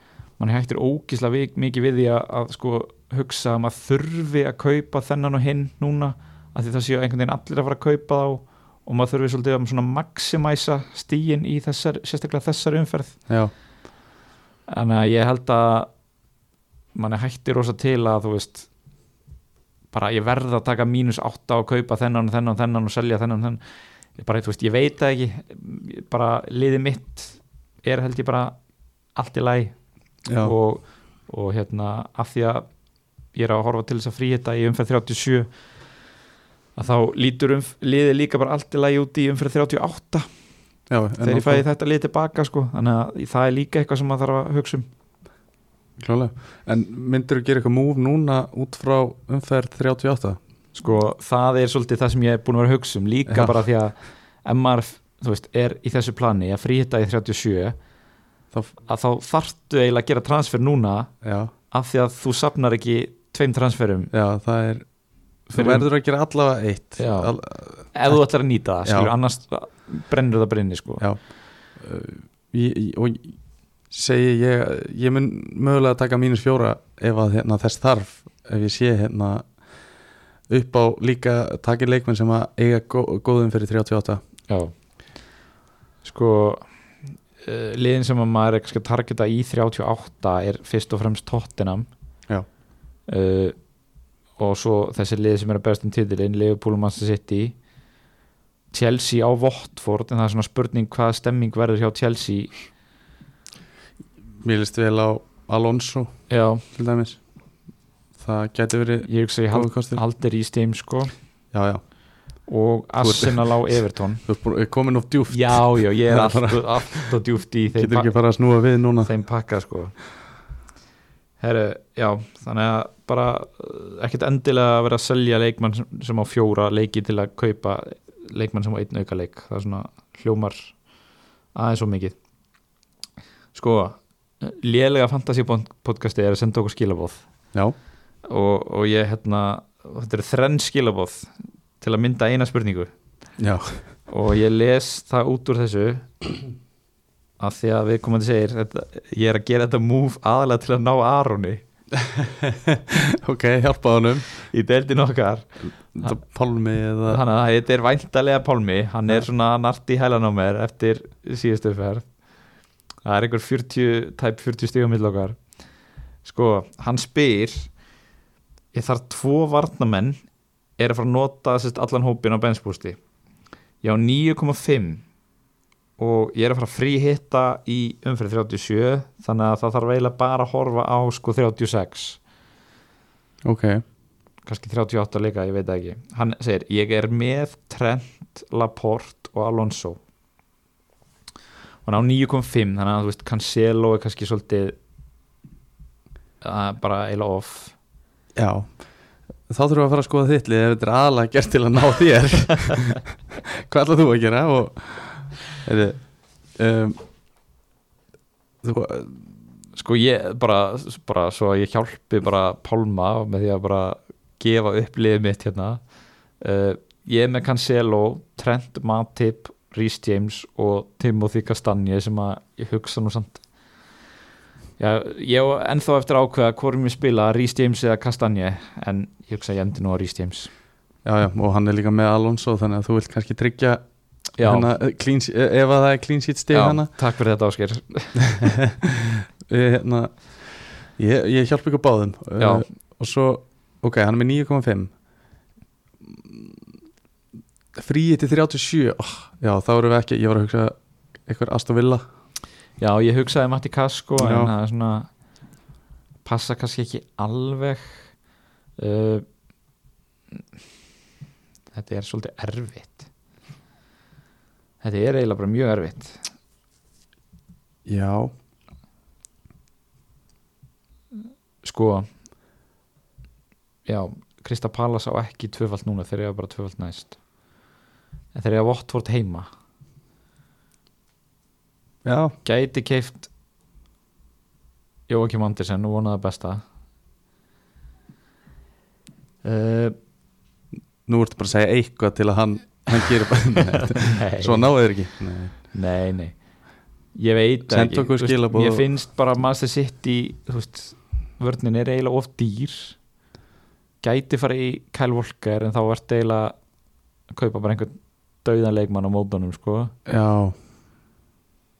Manni hættir ógísla mikið við því að, að sko hugsa að maður þurfi að kaupa þennan og hinn núna að því það séu einhvern veginn allir að fara að kaupa þá og maður þurfi svolítið að svona maximæsa stíin í þessar, sérstaklega þessar umferð. Já, að ég held að manni hættir rosa til að þú veist bara ég verð að taka mínus átta og kaupa þennan, þennan, þennan og selja þennan, þennan. Ég bara, veist, ég veit það ekki. Bara liðið mitt er held ég bara allt í læg og, og hérna af því að ég er að horfa til þess að fríhita í umferð 37 að þá lítur um, liðið líka bara allt í læg út í umferð 38 já þegar ég fæði þetta lið tilbaka sko. Þannig að það er líka eitthvað sem maður þarf að hugsa um Klálega. En myndir þú gera eitthvað múf núna út frá umferð 38? sko það er svolítið það sem ég er búin að vera að hugsa um líka Já. bara því að ef maður þú veist, er í þessu plani að fríhita í 37 Þá- að þá þarftu eiginlega að gera transfer núna Já, af því að þú sapnar ekki tveim transferum já, það er Þú verður að gera allavega eitt Já. Al, ef þú ætlar að nýta það, skilur, annars brennur það brenni sko Já uh, ég, ég- Og ég- segi ég Ég mun mögulega taka mínus fjóra ef að hérna, þess þarf ef ég sé hérna upp á líka takir leikmenn sem að eiga gó, góðum fyrir 38 Já. sko uh, liðin sem að maður er kannski að targeta í 38 er fyrst og fremst Tottenham Já. uh, og svo þessi lið sem er að beðast um titilinn Liverpool og Manchester City Chelsea á Watford en það er svona spurning hvaða stemming verður hjá Chelsea Mér líst vel á Alonso já, til dæmis. Það gæti verið ég hugsa ég hald, haldir í steim sko. Já, já, og Arsenal á Everton. Þú er komin of djúft já, já, ég er Það allt, allt og djúft í þeim Getur ekki fara að snúa við núna? þeim pakka sko. Herru, já, þannig að bara uh, ekkert endilega að vera að selja leikmann sem, sem á fjóra leiki til að kaupa leikmann sem á einn auka leik. Það er svona hljómar aðeins svo mikið. Sko, lélega fantasy podcasti er að senda okkur skilabóð og, og ég hérna þetta eru þrenn skilabóð til að mynda eina spurningu. Já, og ég les það út úr þessu að því að við komandi segir þetta, ég er að gera þetta move aðalega til að ná Aroni. Ok, hjálpa honum. Í deildin okkar. Pálmi eða þannig að þetta er væntalega Pálmi. Hann er svona narti hælan á mér eftir síðustu ferð það er einhver 40, tæp 40 stígum mill okkar. Sko, hann spyr ég þarf tvo varnamenn er að fara að nota sérst, allan hópin á bensbústi. Ég á 9,5 og ég er að fara að frí hitta í umfyrir 37 þannig að það þarf eiginlega bara að horfa á sko 36 ok, kannski 38 líka, ég veit ekki. Hann segir, ég er með Trent, Laporte og Alonso hann á 9.5 þannig að þú veist, Cancelo er kannski svolítið uh, bara eiginlega off. Já. Þá þurfum við að fara að skoða þitt ef þetta er aðalega gert til að ná þér? Hvað ætlað þú að gera? Og er um, þú sko ég bara, bara svo að ég hjálpi bara Pálma með því að bara gefa upp liðið mitt hérna. Uh, ég er með Cancelo Trent, Matip, Rhys James og Timothy Castagne sem að ég hugsa nú samt. Já, ég á ennþá eftir að ákveða hvorum ég spila, Rhys James eða Castagne en ég hugsa ég endi nú á Rhys James. Já, já, og hann er líka með Alonso þannig að þú vilt kannski tryggja hana, clean, ef að það er clean sheet stig já hana takk fyrir þetta Ásker ég, hérna, ég, ég hjálp ykkur báðum. Já. og svo, ok, hann er með 9,5 fríi til 37 oh, já, þá erum við ekki, ég var að hugsa eitthvað Aston Villa. Já, ég hugsaði Matti Kasko Já. en það er svona passa kannski ekki alveg. Uh, Þetta er svolítið erfitt. Þetta er eiginlega bara mjög erfitt. Já, Sko Já, Krista Pallas á ekki tvöfald núna þegar ég var bara tvöfald næst en þegar ég var Votvort heima. Já, gæti keift Jóakim Andersen og vonaði besta. Uh, nú ertu bara að segja eitthvað til að hann, hann gerir bara Nei. svo náðu þeir ekki. Nei. Nei, nei. Ég veit það Sendu ekki. veist, og- finnst bara Master City Þú veist, vörnin er eiginlega of dýr. Gæti fara í Kyle Walker en þá vart eiginlega að kaupa bara einhvern dauðan leikmann á mótunum sko. Já.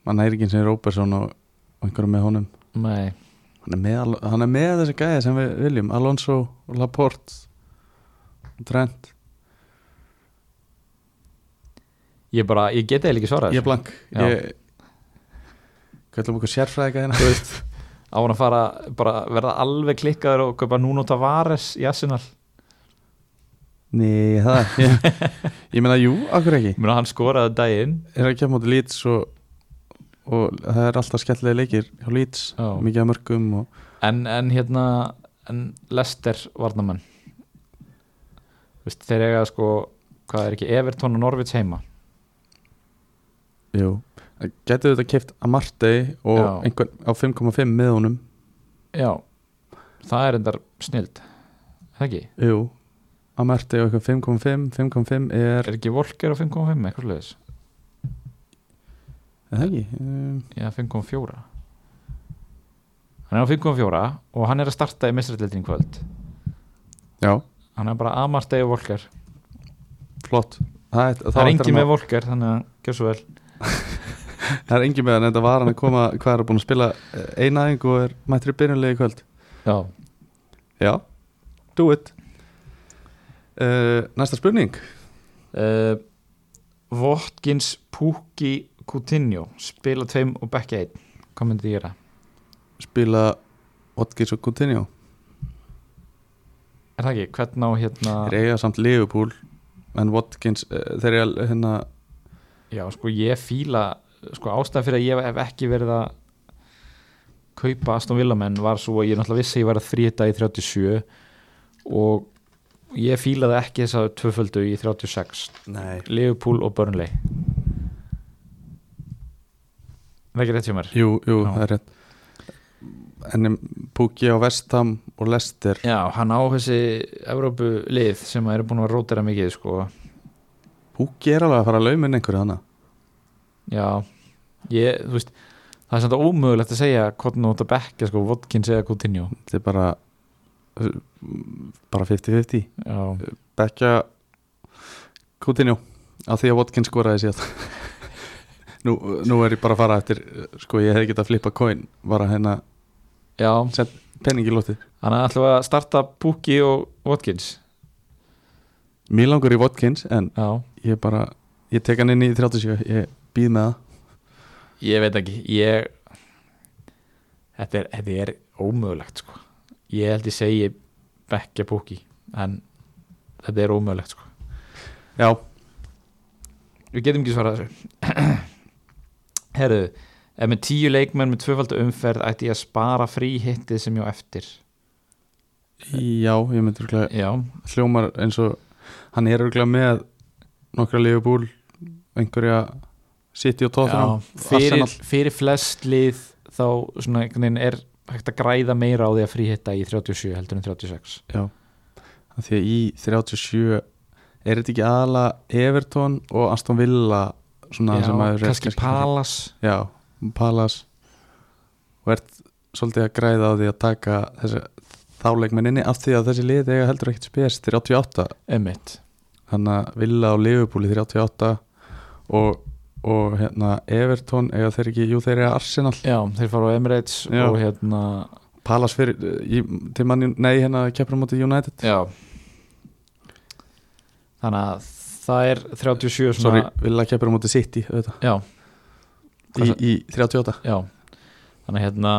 Mann er ekki eins og Róbersson og, einhverjum með honum. Nei, hann er með, hann er með þessi gæði sem við viljum Alonso, Laporte Trent. Ég bara, ég geti eiginlega ekki svarað ég er blank. Ég kallum okkur sérfræðika hérna? Á hann að fara bara verða alveg klikkaður og kaupa Nuno Tavares í Arsenal Nei, það ég, ég meina, jú, akkur ekki? Ég meina hann skoraði daginn. Er að kemja mútið Leeds og, og það er alltaf skemmtilega leikir hjá Leeds, Já. mikið að mörgum og, en, en hérna en Lester varnamenn Þú veist, þeir eiga sko hvað er ekki, Everton og Norvits heima? Jú. Getur þetta keift Amartey og Já. einhvern á 5,5 með honum. Já, það er endar snild. Það ekki, jú, Amartey og eitthvað 5,5 5,5 er, er ekki Volker á 5.5 eitthvað leðis, er það ekki? Um, já 5.4 hann er á 5.4 og hann er að starta í mistrætildin kvöld. Já, hann er bara Amartey og Volker. Flott. Það er, er engin með Volker, þannig að gjör svo vel. Það er engin með hann, þetta var hann að koma hvað er að búin að spila eina aðing og er mættur í byrjunlegi kvöld? Já, já, do it uh, næsta spurning. Uh, Votkins Pukki Coutinho spila tveim og bekki einn. Hvað myndi þið gera? spila Watkins og Coutinho. Er það ekki, hvernig á hérna þeir eiga samt Liverpool en Watkins, uh, þeir eiga hérna Já, sko ég fíla sko ástæð fyrir að ég hef ekki verið að kaupa Aston Villamenn var svo ég náttúrulega vissi að ég var að þrýta í 37 og ég fílaði ekki þess að tvöföldu í 36 nei. Liverpool og Burnley. Það er ekki rétt hjá mér? Jú, jú, Já. það er rétt. En Pukki á Vestham og Leicester. Já, hann á þessi Evrópu lið sem eru búin að rótera mikið sko. Pukki er alveg að fara að laumin einhverju hana Já, ég, þú veist það er samt ómögulegt að segja hvort nú þetta bekka sko, Votkins eða Coutinho. Þetta er bara bara 50-50 Já, Bekka Coutinho. Á því að Watkins skoraði síðan nú, nú er ég bara að fara eftir sko ég hef getað að flippa coin bara hérna lótið Þannig að ætlum við að starta Pukki og Watkins. Mér langur í Watkins en Já, ég bara ég tek hann inn í 37 ég býð með það. Ég veit ekki ég þetta er, þetta er ómögulegt sko. Ég held ég segi bekkja púki en þetta er ómögulegt sko. Já, við getum ekki svarað þessu. Herru ef með tíu leikmenn með tvöfaldu umferð ætti ég að spara frí hittið sem ég á eftir. Já, ég myndi örgulega hljómar eins og hann er örgulega með nokkra Liverpool einhverja City og já fyrir, fyrir flest lið þá svona er hægt að græða meira á því að frí hitta í 37 heldur en 36 Já, af því að í 37 er þetta ekki aðala Everton og Aston Villa svona já, sem maður er kannski Palas Já, Palas og ert svolítið að græða á því að taka þessi þáleikmenninni af því að þessi lið eiga heldur ekkert spes 38 emitt þannig að Villa og Liverpool í 38 og, og hérna Everton eiga þeir ekki, jú þeir eiga Arsenal. Já, þeir fara á Emirates Já. og hérna Palas fyrir, í, til mann, nei hérna keppur á móti United. Já. Þannig að það er 37 svona Sorry, Villa keppur á móti City auðvitað, já, í, í 38 já. Þannig að hérna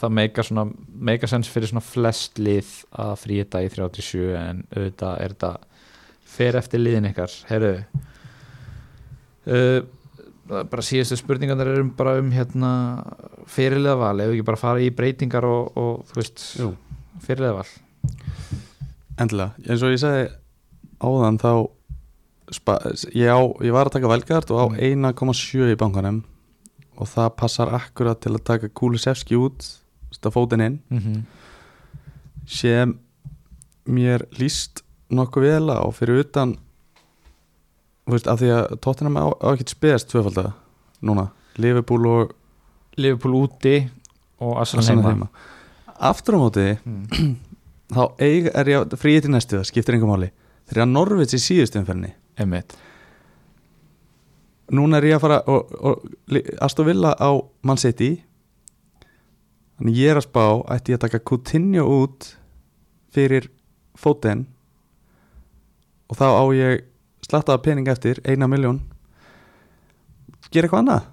það meika svona meika sens fyrir svona flest lið að fríta í 37 en auðvitað er þetta fer eftir liðin ykkar. Heyrðu. Uh, bara síðustu spurningarnir erum bara um hérna fyrirlega val, ef við ekki bara fara í breytingar og, og þú veist, Jú. fyrirlega val Endilega, eins og ég segi áðan þá spa, ég, á, ég var að taka velgard og á Mm. 1,7 í bankanum og það passar akkurat til að taka Kulusevski út þetta fótinn inn mm -hmm. sem mér líst nokkuð vel á fyrir utan þú veist, af því að Tottenham á, á ekkert speðast tvöfalda núna, Liverpool og Liverpool úti og Arsenal heima, heima. Aftur á móti Mm. þá eig, er ég fríið til næstu það skiptir einhver máli. Þegar Norvits í síðustu umferðinni. Einmitt. núna er ég að fara og, og, Aston Villa á Man City. Þannig ég er að spá ætti ég að taka Coutinho út fyrir fóten og þá á ég slattaða pening eftir, eina miljón gera eitthvað annað?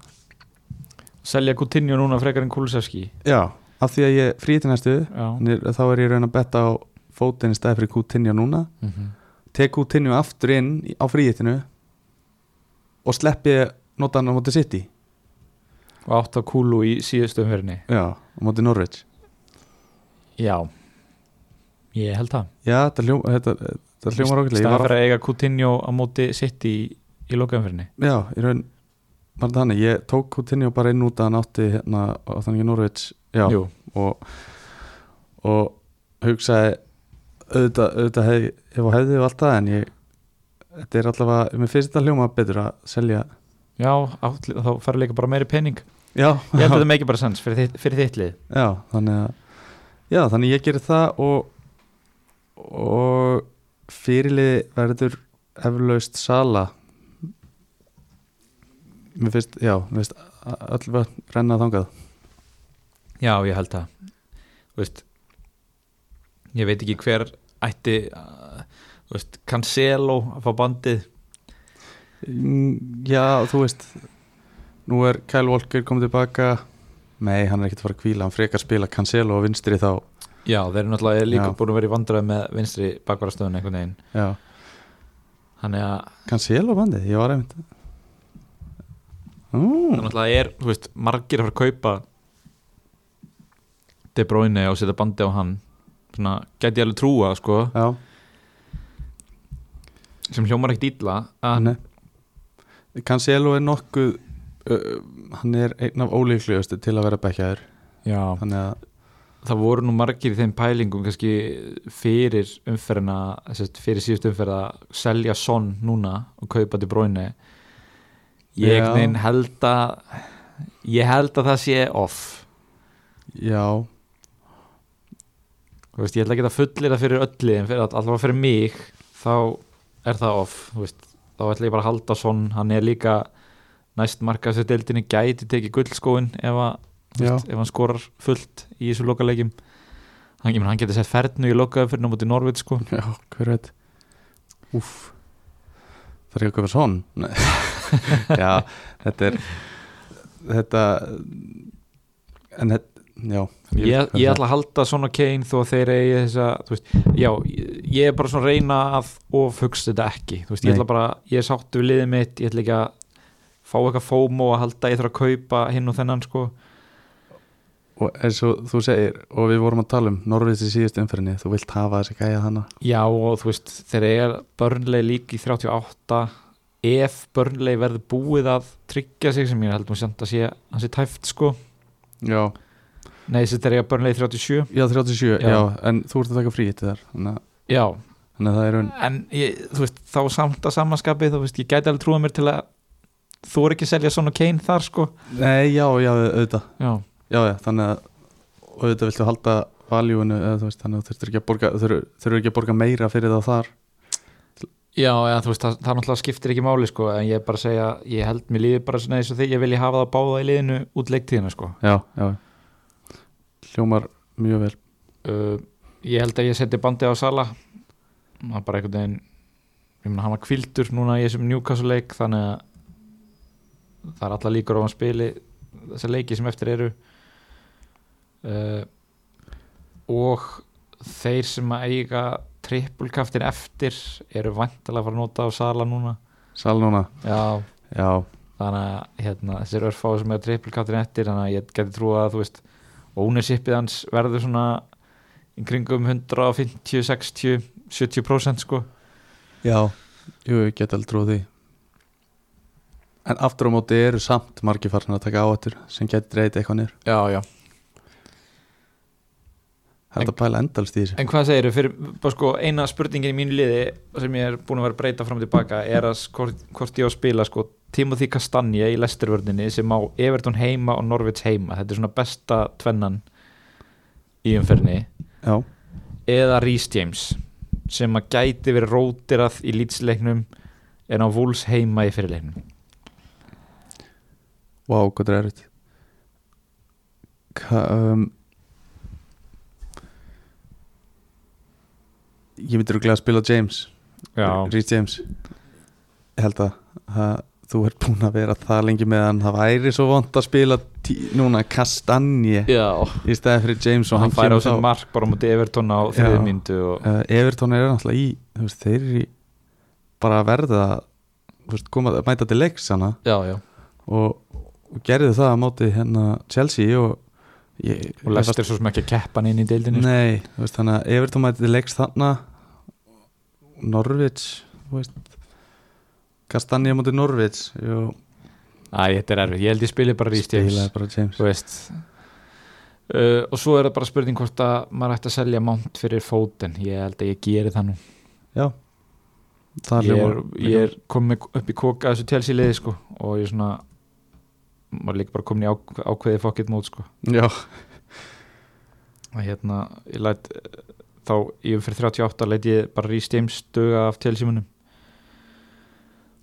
Selja Coutinho núna frekar en Kulusevski. Já, af því að ég fríti næstu þá er ég raun að betta á fóten í stæði fyrir Coutinho núna. Mm -hmm. tek Coutinho aftur inn á fríitinu og sleppi nota hann á móti City. Og átt á Kulu í síðustu umferðinni. Já, á móti Norwich. Já. Ég held það. Já, þetta, þetta, þetta hljómar okkur staðan fyrir að eiga Coutinho á móti sitt í, í lokaumferðinni. Já, í raun var þetta þannig, ég tók Coutinho bara inn út að hann átti hérna á þannig já, Jú, og, og hugsaði auðvitað, auðvitað hef, hef hefði og allt það en ég þetta er allavega, mér finnst þetta hljóma betur að selja. Já átt, þá fara líka bara meiri pening. Já, ég held að þetta make bara sens fyrir, fyrir þitt lið. Já, þannig að já, þannig ég gerir það og og fyrirlið verður eflaust sala. Mér finnst, já, mér finnst allveg renna þangað. Já ég held það. Þú veist, ég veit ekki hver ætti uh, þú veist, Cancelo að fá bandið. Mm, Já, þú veist Nú er Kyle Walker komið tilbaka Nei, hann er ekkert að fara að kvíla Hann frekar spila Cancelo á vinstri þá já þeir eru náttúrulega líka Já. búin að vera í vandræð með vinstri bakvarastöðun einhvern veginn. Já, þannig að Cancelo bandið, ég var einmitt það mm. náttúrulega er, þú veist, margir að fara að kaupa De Bruyne og setja bandi á hann. Svona, gæti ég alveg trúa, sko. Já, sem hljómar ekkert að, Nei. Cancelo er nokkuð uh, Hann er einn af ólíklegustu til að vera bekkjaður. Já, Þannig að, það voru nú margir í þeim pælingum kannski fyrir umferðina fyrir síðust umferð að selja Son núna og kaupa De Bruyne. Ég held að ég held að það sé off. Já. Veist, ég ætla ekki að fullir það fyrir öllu en allavega fyrir mig þá er það off veist, þá ætla ég bara að halda Son. Hann er líka næst markaðs deildinni gæti tekið gullskóin ef, að, ef hann skorar fullt í þessu lokalegjum hann, ég hann getur sett fernu í lokaðu fyrir námúti Norvit sko. Já, hver veit? Úff. Það er ekki köpa svon Já, þetta er þetta en þetta, já. Ég, ég ætla að halda svona Kane þó að þeir eigi þess að þú veist, já, ég er bara svona að reyna að of hugsa þetta ekki. Veist, ég bara, ég er sáttu við liðið mitt ég ætla ekki að fá eitthvað fómo að halda ég þarf að kaupa hinn og þennan sko og eins og þú segir og við vorum að tala um Norvids í síðust umferðinni þú vilt hafa þessi gæja hana já og þú veist, þeir eiga börnleg lík í 38 ef börnleg verður búið að tryggja sig sem ég held samt að sé að sé tæft sko. Já, nei, þessi þeir eiga börnleg í 37 já 37, já. Já. en þú ert að taka frí til þar þannig já, er un... en ég, þú veist, þá samt að samanskapið, þú veist, ég gæti alveg trúið mér til að þú er ekki að selja svona Kane þar sko. Nei, já, já, auðvitað. Já, já, já, þannig að og auðvitað viltu halda valjúinu þannig að þú þurftur ekki ekki að borga meira fyrir það þar. Já, eða, þú veist, það, það náttúrulega skiptir ekki máli sko, en ég er bara að segja, ég held mér lífið bara svona eins og því, ég vilji hafa það báða í liðinu út leiktíðina sko. Já, já. Hljómar mjög vel. Uh, ég held að ég seti bandi á Sala. Það er bara einhvern veginn ég meina hann var kvildur núna í þessum Newcastle leik þannig að það er alla líkur á að hann spili þessar leiki sem eftir eru uh, og þeir sem að eiga trippulkaftin eftir eru vantilega að fara að nota á Sala núna. Sal núna, já, já, þannig að hérna, þessir örfáðu sem eiga trippulkaftin eftir þannig að ég geti trúa að þú veist ownershipið hans verður svona í kringum 150, 60 70% sko. Já. Jú, ég get aldrei trúið því. En aftur á móti eru samt margir farin að taka áhættur sem getur dreyti eitthvað nýr já, já. Það er að pæla endalst í þessu. en hvað segir fyrir, bara sko, eina spurningin í mínu liði sem ég er búin að vera breyta fram og tilbaka er að hvort, hvort ég á að spila sko, Timothy Kastanje í Lestervörninni sem á Everton heima og Norvits heima. Þetta er svona besta tvennan í umferðinni. Já, eða Rhys James sem að gæti verið rótirað í lýtsleiknum en á Wolves heima í fyrirleiknum. Vá, hvað er erfitt. Ka, um, ég myndir að glæða að spila James. Já, Rhys James. Ég held að, að þú ert búin að vera það lengi með hann. Það væri svo vond að spila tí, núna Kastanje já. í stæði fyrir James og hann fær á sem þá- mark bara á múti Everton á þriðu Já. myndu og uh, Everton er náttúrulega í veist, þeir eru í bara að verða veist, koma, mæta til leiks hana. Já, já. Og, og gerði það á móti hérna Chelsea og ég, og Lester svo sem ekki að keppa hann inn í deildinni sko. Nei, veist, þannig að Everton mæti til leiks þarna Norvits Kastanje móti Norvits Æ, þetta er erfið, ég held ég spili bara Rhys James. Bara James. Uh, og svo er það bara spurning hvort að maður ætti að selja mount fyrir fóten ég held að ég geri það nú. Já. Það ég er, ég er komið upp í koka þessu Chelsea liði sko. Og ég er svona maður líka bara komin í ák ákveði fokkitt mót sko. Já, og hérna, ég læt eh, þá í umfyrir 38 læt ég bara Rhys James duga af Chelsea munum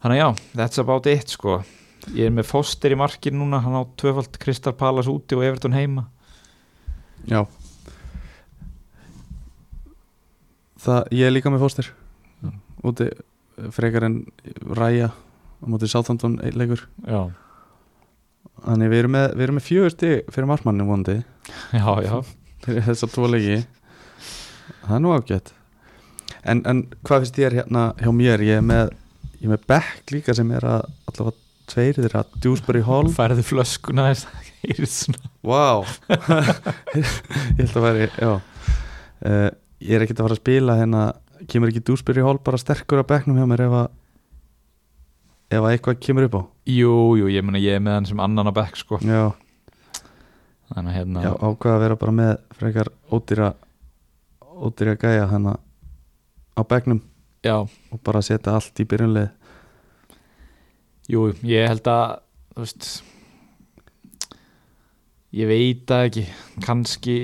þannig já, that's about it sko. Ég er með Foster í markin núna hann á tvöfald Kristal Palace úti og Everton heima. Já. Það, ég er líka með fóstir Já. úti frekar en ræja á móti Southampton einn leikur. Já, Þannig við erum með, með fjögur stig fyrir markmannin vondi já, já. Fyrir þessa tvo leiki Það er nú ágætt. En, en hvað finnst þér hérna hjá mér? Ég er með, ég er með Beck líka sem er að allavega tveir þeirra Dewsbury Hall. Færði flöskuna að Vá. Ég held að væri, já. Uh, Ég er ekkert að fara að spila hérna. Kemur ekki Dewsbury Hall bara sterkur að bekknum hjá mér ef að ef að eitthvað kemur upp á? Jú, jú, ég meina ég er með hann sem annan á bekk sko. Já, þannig að hérna, já ákvað að vera bara með frekar ódýra ódýra gæja hérna á bekknum já, og bara setja allt í byrjunlið. Jú, ég held að þú veist ég veit það ekki. Kannski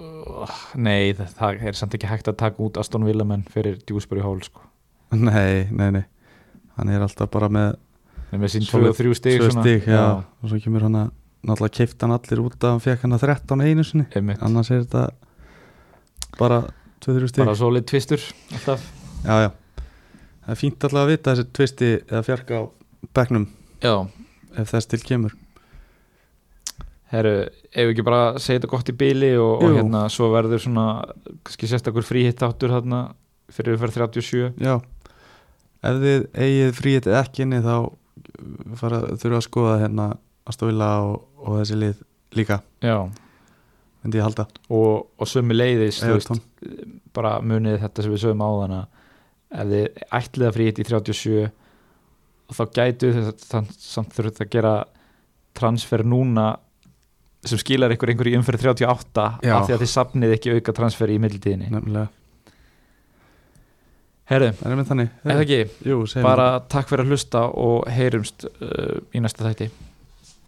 uh, nei, það, er samt ekki hægt að taka út Aston Villamenn fyrir Dewsbury Hall sko. Nei, nei, nei. Hann er alltaf bara með Nei, með sín Solid 2 og 3 stig tvö svona. stig já. og svo kemur hann að náttúrulega keifta hann allir út að hann fekk hann að 13 einu sinni. Einmitt. annars er þetta bara 2-3 stig. Bara solid tvistur alltaf. Já, já. Það er fínt alltaf að vita þessi tvisti eða fjarka á bekknum. Já, ef þess til kemur. Herru, ef við ekki bara segja þetta gott í bíli og, og hérna svo verður svona kannski sérstakur fríhitt áttur þarna fyrir fyrir 37 Já, ef þið eigið fríið ekki inni þá fara, þurfa að skoða hérna Astovilla og, og þessi lið líka, Já, myndi ég halda. Og, og sömu leiðis veist, bara munið þetta sem við sögum á þann ef þið ætlið að fríhitt í 37 þá gætu að samt þurfið að gera transfer núna sem skilar ykkur einhverju í umferð 38 Já. af því að þið sapnið ekki auka transfer í mildtíðinni nefnilega. Herru, Það er með þannig, eða ekki? Jú, bara. takk fyrir að hlusta og heyrumst uh, í næsta þætti